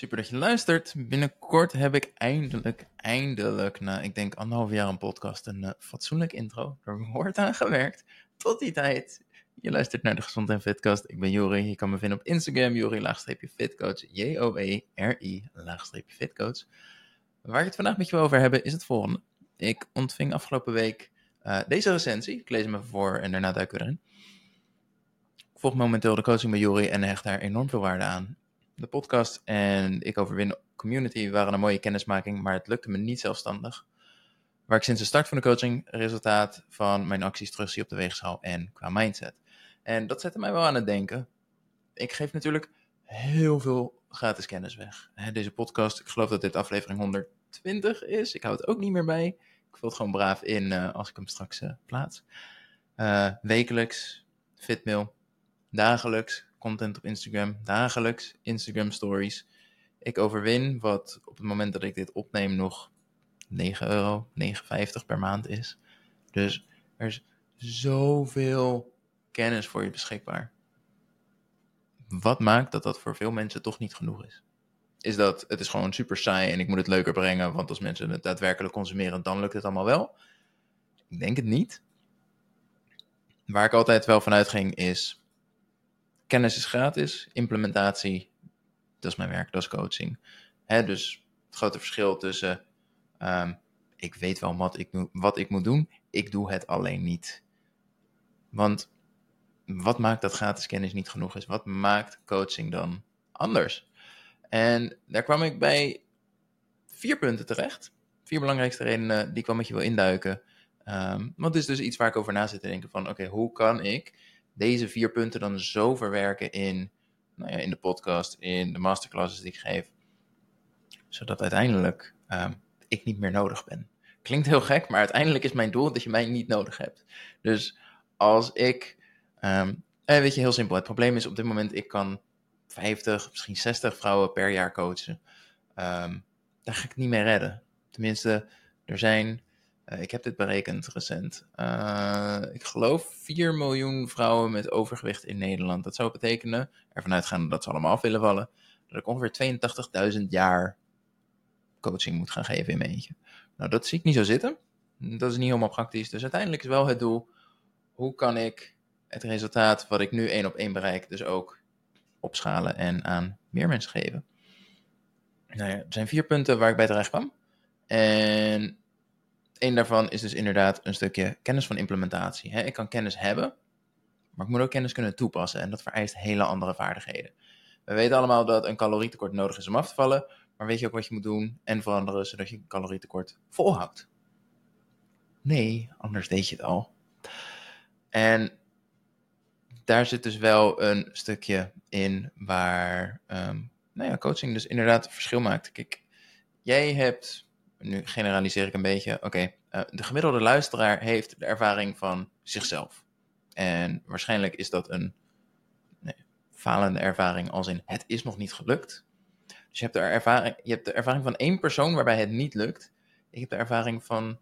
Super dat je luistert. Binnenkort heb ik eindelijk, eindelijk, na ik denk anderhalf jaar een podcast, een uh, fatsoenlijk intro. Er wordt aan gewerkt. Tot die tijd. Je luistert naar de Gezond en Fitcast. Ik ben Jori. Je kan me vinden op Instagram, Jori-fitcoach. J-O-E-R-I-fitcoach. Waar ik het vandaag met je over hebben is het volgende. Ik ontving afgelopen week uh, deze recensie. Ik lees hem even voor en daarna duiken we erin. Ik volg momenteel de coaching bij Jori en hecht daar enorm veel waarde aan de podcast en ik overwin community waren een mooie kennismaking, maar het lukte me niet zelfstandig. Waar ik sinds de start van de coaching resultaat van mijn acties terugzie op de weegschaal en qua mindset. En dat zette mij wel aan het denken. Ik geef natuurlijk heel veel gratis kennis weg. Deze podcast, ik geloof dat dit aflevering 120 is. Ik hou het ook niet meer bij. Ik vul het gewoon braaf in uh, als ik hem straks uh, plaats. Uh, wekelijks, fitmail, dagelijks, content op Instagram, dagelijks Instagram stories. Ik overwin wat op het moment dat ik dit opneem nog 9 euro, 9,50 per maand is. Dus er is zoveel kennis voor je beschikbaar. Wat maakt dat dat voor veel mensen toch niet genoeg is? Is dat het is gewoon super saai en ik moet het leuker brengen, want als mensen het daadwerkelijk consumeren, dan lukt het allemaal wel? Ik denk het niet. Waar ik altijd wel van uitging is, kennis is gratis, implementatie, dat is mijn werk, dat is coaching. Hè, dus het grote verschil tussen, um, ik weet wel wat ik, wat ik moet doen, ik doe het alleen niet. Want wat maakt dat gratis kennis niet genoeg is? Wat maakt coaching dan anders? En daar kwam ik bij vier punten terecht. Vier belangrijkste redenen die ik wel met je wil induiken. Um, want het is dus iets waar ik over na zit te denken van, oké, hoe kan ik deze vier punten dan zo verwerken in, nou ja, in de podcast, in de masterclasses die ik geef, zodat uiteindelijk um, ik niet meer nodig ben. Klinkt heel gek, maar uiteindelijk is mijn doel dat je mij niet nodig hebt. Dus als ik, um, weet je, heel simpel. Het probleem is op dit moment, ik kan 50, misschien 60 vrouwen per jaar coachen. Um, daar ga ik niet mee redden. Tenminste, er zijn ik heb dit berekend recent. Uh, ik geloof 4 miljoen vrouwen met overgewicht in Nederland. Dat zou betekenen, ervan uitgaan dat ze allemaal af willen vallen, dat ik ongeveer 82.000 jaar coaching moet gaan geven in mijn eentje. Nou, dat zie ik niet zo zitten. Dat is niet helemaal praktisch. Dus uiteindelijk is wel het doel, hoe kan ik het resultaat wat ik nu één op één bereik, dus ook opschalen en aan meer mensen geven. Nou ja, er zijn vier punten waar ik bij terecht kwam. En Eén daarvan is dus inderdaad een stukje kennis van implementatie. Ik kan kennis hebben, maar ik moet ook kennis kunnen toepassen. En dat vereist hele andere vaardigheden. We weten allemaal dat een calorietekort nodig is om af te vallen. Maar weet je ook wat je moet doen en veranderen zodat je een calorietekort volhoudt? Nee, anders deed je het al. En daar zit dus wel een stukje in waar um, nou ja, coaching dus inderdaad verschil maakt. Kijk, jij hebt nu generaliseer ik een beetje. Oké, eh, de gemiddelde luisteraar heeft de ervaring van zichzelf. En waarschijnlijk is dat een nee, falende ervaring als in het is nog niet gelukt. Dus je hebt, de ervaring, je hebt de ervaring van één persoon waarbij het niet lukt. Ik heb de ervaring van,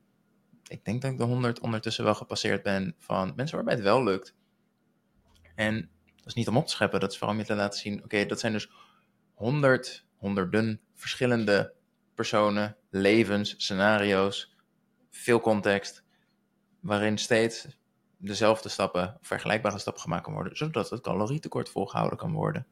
ik denk dat ik de 100 ondertussen wel gepasseerd ben, van mensen waarbij het wel lukt. En dat is niet om op te scheppen, dat is vooral om je te laten zien, oké, dat zijn dus honderd, honderden verschillende personen, levens, scenario's, veel context, waarin steeds dezelfde stappen, vergelijkbare stappen gemaakt kan worden, zodat het calorietekort volgehouden kan worden.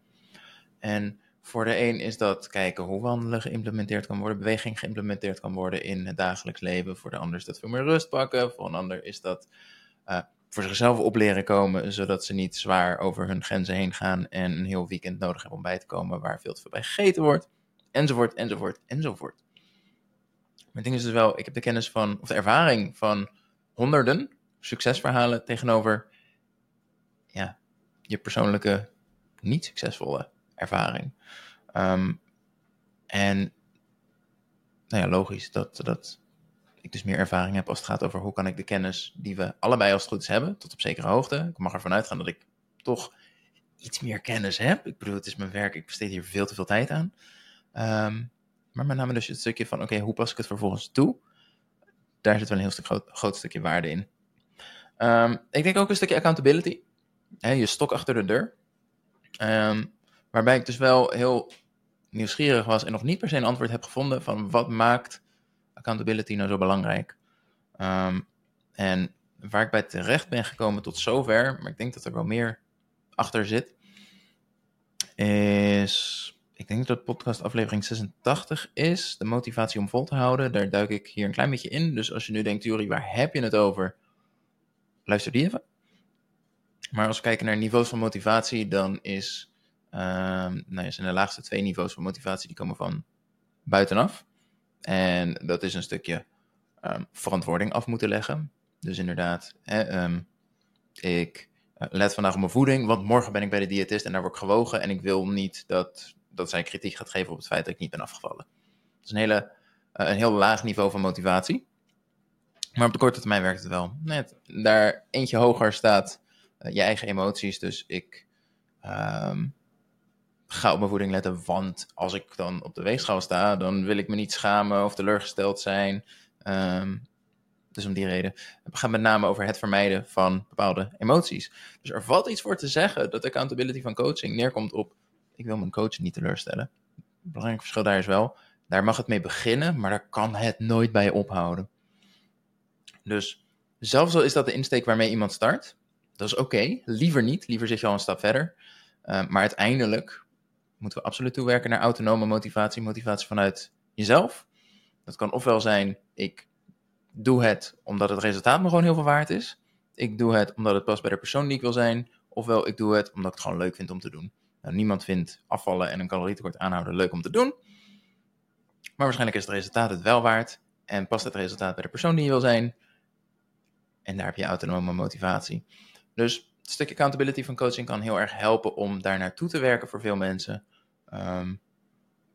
En voor de een is dat kijken hoe wandelen geïmplementeerd kan worden, beweging geïmplementeerd kan worden in het dagelijks leven. Voor de ander is dat veel meer rust pakken. Voor een ander is dat uh, voor zichzelf op leren komen, zodat ze niet zwaar over hun grenzen heen gaan en een heel weekend nodig hebben om bij te komen waar veel te veel bij gegeten wordt enzovoort, enzovoort, enzovoort. Mijn ding is dus wel, ik heb de kennis van, of de ervaring van honderden succesverhalen tegenover ja, je persoonlijke niet succesvolle ervaring. Um, en nou ja, logisch dat, dat ik dus meer ervaring heb als het gaat over hoe kan ik de kennis die we allebei als het goed is hebben, tot op zekere hoogte. Ik mag ervan uitgaan dat ik toch iets meer kennis heb. Ik bedoel, het is mijn werk, ik besteed hier veel te veel tijd aan. Um, maar met name dus het stukje van, oké, hoe pas ik het vervolgens toe? Daar zit wel een heel stuk groot, groot stukje waarde in. Um, ik denk ook een stukje accountability. Je stok achter de deur. Um, waarbij ik dus wel heel nieuwsgierig was en nog niet per se een antwoord heb gevonden van wat maakt accountability nou zo belangrijk. Ehm, en waar ik bij terecht ben gekomen tot zover, maar ik denk dat er wel meer achter zit, is. Ik denk dat podcast aflevering 86 is. De motivatie om vol te houden. Daar duik ik hier een klein beetje in. Dus als je nu denkt, Juri, waar heb je het over? Luister die even. Maar als we kijken naar niveaus van motivatie, dan is. Um, nou, zijn de laagste twee niveaus van motivatie die komen van buitenaf. En dat is een stukje um, verantwoording af moeten leggen. Dus inderdaad, um, ik uh, let vandaag op mijn voeding, want morgen ben ik bij de diëtist en daar word ik gewogen. En ik wil niet dat, dat zij kritiek gaat geven op het feit dat ik niet ben afgevallen. Dat is een, hele, uh, een heel laag niveau van motivatie. Maar op de korte termijn werkt het wel. Net daar eentje hoger staat uh, je eigen emoties. Dus ik um, ga op mijn voeding letten, want als ik dan op de weegschaal sta, dan wil ik me niet schamen of teleurgesteld zijn. Um, dus om die reden. Het gaat met name over het vermijden van bepaalde emoties. Dus er valt iets voor te zeggen dat accountability van coaching neerkomt op: ik wil mijn coach niet teleurstellen. Het belangrijk verschil daar is wel, daar mag het mee beginnen, maar daar kan het nooit bij ophouden. Dus zelfs al is dat de insteek waarmee iemand start, dat is oké. Liever niet, liever zit je al een stap verder. Uh, maar uiteindelijk moeten we absoluut toewerken naar autonome motivatie, motivatie vanuit jezelf. Dat kan ofwel zijn, ik doe het omdat het resultaat me gewoon heel veel waard is. Ik doe het omdat het past bij de persoon die ik wil zijn. Ofwel, ik doe het omdat ik het gewoon leuk vind om te doen. Nou, niemand vindt afvallen en een calorietekort aanhouden leuk om te doen. Maar waarschijnlijk is het resultaat het wel waard. En past het resultaat bij de persoon die je wil zijn. En daar heb je autonome motivatie. Dus het stukje accountability van coaching kan heel erg helpen om daar naartoe te werken voor veel mensen. Um,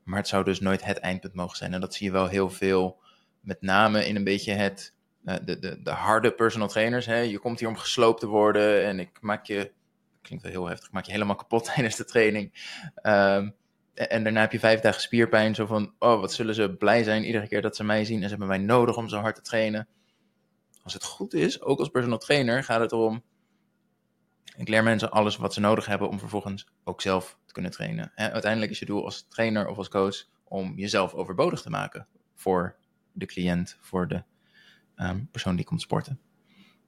maar het zou dus nooit het eindpunt mogen zijn. En dat zie je wel heel veel met name in een beetje het, uh, de, de, de harde personal trainers. Hè? Je komt hier om gesloopt te worden en ik maak je, klinkt wel heel heftig, maak je helemaal kapot tijdens de training. Um, en daarna heb je vijf dagen spierpijn, zo van, oh, wat zullen ze blij zijn iedere keer dat ze mij zien en ze hebben mij nodig om zo hard te trainen. Als het goed is, ook als personal trainer, gaat het erom, ik leer mensen alles wat ze nodig hebben om vervolgens ook zelf te kunnen trainen. Uiteindelijk is je doel als trainer of als coach om jezelf overbodig te maken voor de cliënt, voor de um, persoon die komt sporten.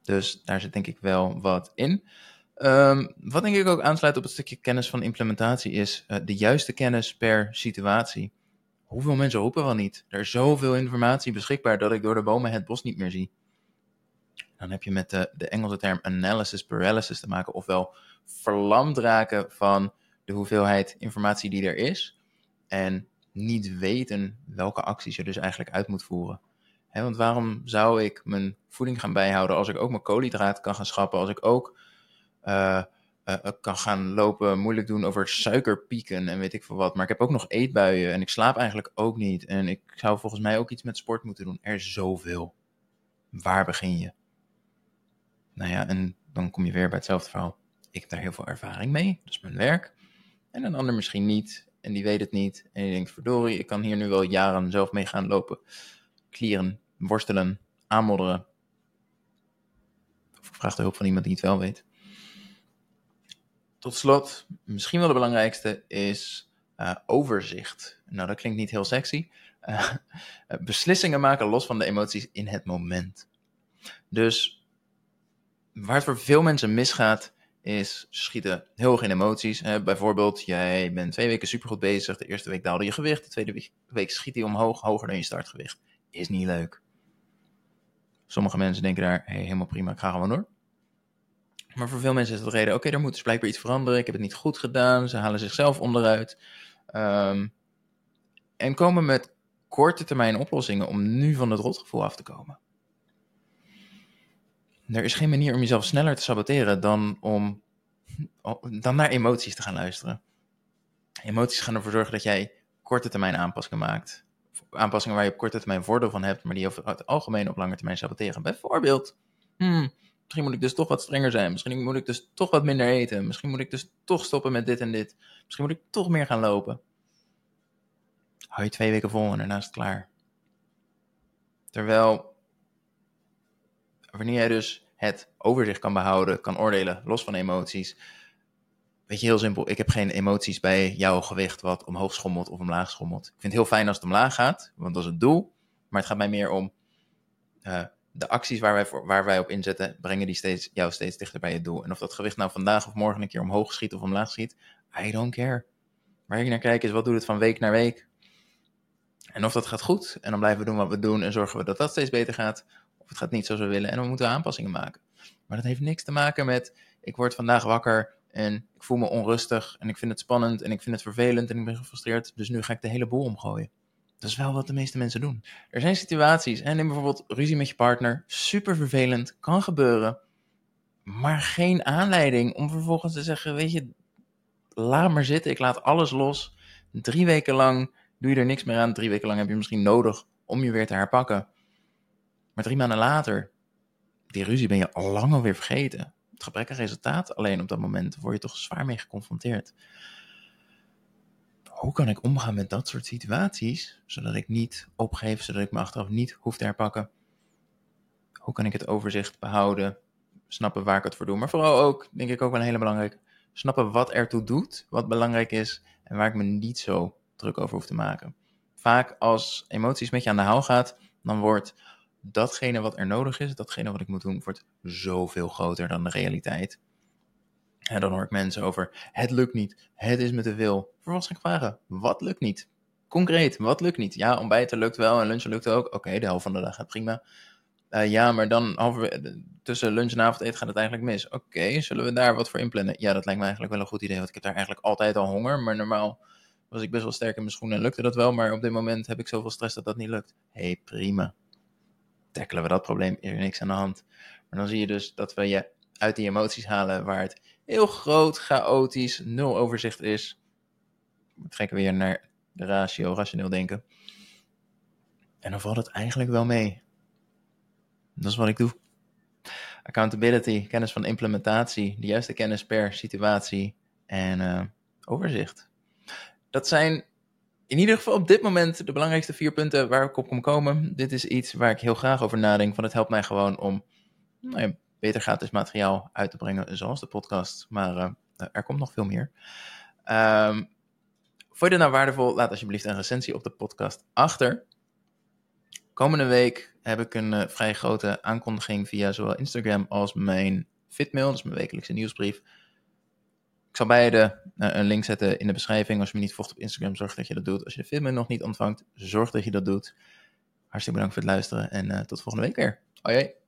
Dus daar zit denk ik wel wat in. Um, wat denk ik ook aansluit op het stukje kennis van implementatie is uh, de juiste kennis per situatie. Hoeveel mensen roepen wel niet? Er is zoveel informatie beschikbaar dat ik door de bomen het bos niet meer zie. Dan heb je met de, Engelse term analysis paralysis te maken, ofwel verlamd raken van de hoeveelheid informatie die er is. En niet weten welke acties je dus eigenlijk uit moet voeren. Want waarom zou ik mijn voeding gaan bijhouden als ik ook mijn koolhydraten kan gaan schappen, als ik ook kan gaan lopen, moeilijk doen over suikerpieken en weet ik veel wat. Maar ik heb ook nog eetbuien en ik slaap eigenlijk ook niet. En ik zou volgens mij ook iets met sport moeten doen. Er is zoveel. Waar begin je? Nou ja, en dan kom je weer bij hetzelfde verhaal. Ik heb daar heel veel ervaring mee, dat is mijn werk. En een ander misschien niet en die weet het niet. En die denkt, verdorie, ik kan hier nu wel jaren zelf mee gaan lopen. Klieren, worstelen, aanmodderen. Of ik vraag de hulp van iemand die het wel weet. Tot slot, misschien wel de belangrijkste is uh, overzicht. Nou, dat klinkt niet heel sexy. Uh, beslissingen maken los van de emoties in het moment. Dus waar het voor veel mensen misgaat, is schieten heel erg in emoties. Hè? Bijvoorbeeld, jij bent twee weken supergoed bezig. De eerste week daalde je gewicht. De tweede week schiet hij omhoog, hoger dan je startgewicht. Is niet leuk. Sommige mensen denken daar, helemaal prima, ik ga gewoon door. Maar voor veel mensen is het de reden, oké, okay, er moet dus blijkbaar iets veranderen. Ik heb het niet goed gedaan. Ze halen zichzelf onderuit. Um, en komen met korte termijn oplossingen om nu van het rotgevoel af te komen er is geen manier om jezelf sneller te saboteren dan om dan naar emoties te gaan luisteren. Emoties gaan ervoor zorgen dat jij korte termijn aanpassingen maakt. Aanpassingen waar je op korte termijn voordeel van hebt, maar die over het algemeen op lange termijn saboteren. Bijvoorbeeld, hmm, misschien moet ik dus toch wat strenger zijn. Misschien moet ik dus toch wat minder eten. Misschien moet ik dus toch stoppen met dit en dit. Misschien moet ik toch meer gaan lopen. Hou je twee weken vol en daarna is het klaar. Terwijl wanneer jij dus het overzicht kan behouden, kan oordelen, los van emoties, weet je, heel simpel. Ik heb geen emoties bij jouw gewicht wat omhoog schommelt of omlaag schommelt. Ik vind het heel fijn als het omlaag gaat, want dat is het doel. Maar het gaat mij meer om uh, de acties waar wij, voor, waar wij op inzetten, brengen die steeds, jou steeds dichter bij je doel. En of dat gewicht nou vandaag of morgen een keer omhoog schiet of omlaag schiet, I don't care. Waar ik naar kijk is, wat doet het van week naar week? En of dat gaat goed, en dan blijven we doen wat we doen en zorgen we dat dat steeds beter gaat. Of het gaat niet zoals we willen en dan moeten we aanpassingen maken. Maar dat heeft niks te maken met, ik word vandaag wakker en ik voel me onrustig en ik vind het spannend en ik vind het vervelend en ik ben gefrustreerd. Dus nu ga ik de hele boel omgooien. Dat is wel wat de meeste mensen doen. Er zijn situaties, en neem bijvoorbeeld ruzie met je partner, super vervelend, kan gebeuren, maar geen aanleiding om vervolgens te zeggen, weet je, laat maar zitten, ik laat alles los. Drie weken lang doe je er niks meer aan, drie weken lang heb je misschien nodig om je weer te herpakken. Maar drie maanden later, die ruzie ben je al lang alweer vergeten. Het gebrek aan resultaat, alleen op dat moment word je toch zwaar mee geconfronteerd hoe kan ik omgaan met dat soort situaties, zodat ik niet opgeef, zodat ik me achteraf niet hoef te herpakken? Hoe kan ik het overzicht behouden, snappen waar ik het voor doe, maar vooral ook, denk ik ook wel een hele snappen wat ertoe doet, wat belangrijk is en waar ik me niet zo druk over hoef te maken. Vaak als emoties met je aan de haal gaat, dan wordt datgene wat er nodig is, datgene wat ik moet doen, wordt zoveel groter dan de realiteit. En dan hoor ik mensen over, het lukt niet, het is me te veel. Vervolgens ga ik vragen, wat lukt niet? Concreet, wat lukt niet? Ja, ontbijten lukt wel en lunchen lukt ook. Oké, de helft van de dag gaat prima. Uh, ja, maar dan halverwege, tussen lunch en avondeten gaat het eigenlijk mis. Oké, zullen we daar wat voor inplannen? Ja, dat lijkt me eigenlijk wel een goed idee, want ik heb daar eigenlijk altijd al honger. Maar normaal was ik best wel sterk in mijn schoenen en lukte dat wel. Maar op dit moment heb ik zoveel stress dat dat niet lukt. Hé, hey, prima. Tackelen we dat probleem, is er niks aan de hand. Maar dan zie je dus dat we je uit die emoties halen waar het heel groot, chaotisch, nul overzicht is. We trekken weer naar de ratio, rationeel denken. En dan valt het eigenlijk wel mee. Dat is wat ik doe. Accountability, kennis van implementatie, de juiste kennis per situatie en uh, overzicht. Dat zijn in ieder geval op dit moment de belangrijkste vier punten waar ik op kom komen. Dit is iets waar ik heel graag over nadenk, want het helpt mij gewoon om nou beter gratis materiaal uit te brengen, zoals de podcast. Maar uh, er komt nog veel meer. Um, vond je dit nou waardevol? Laat alsjeblieft een recensie op de podcast achter. Komende week heb ik een uh, vrij grote aankondiging via zowel Instagram als mijn Fitmail, is mijn wekelijkse nieuwsbrief. Ik zal beide uh, een link zetten in de beschrijving. Als je me niet volgt op Instagram, zorg dat je dat doet. Als je de Fitmail nog niet ontvangt, zorg dat je dat doet. Hartstikke bedankt voor het luisteren en tot volgende week weer. Hoi.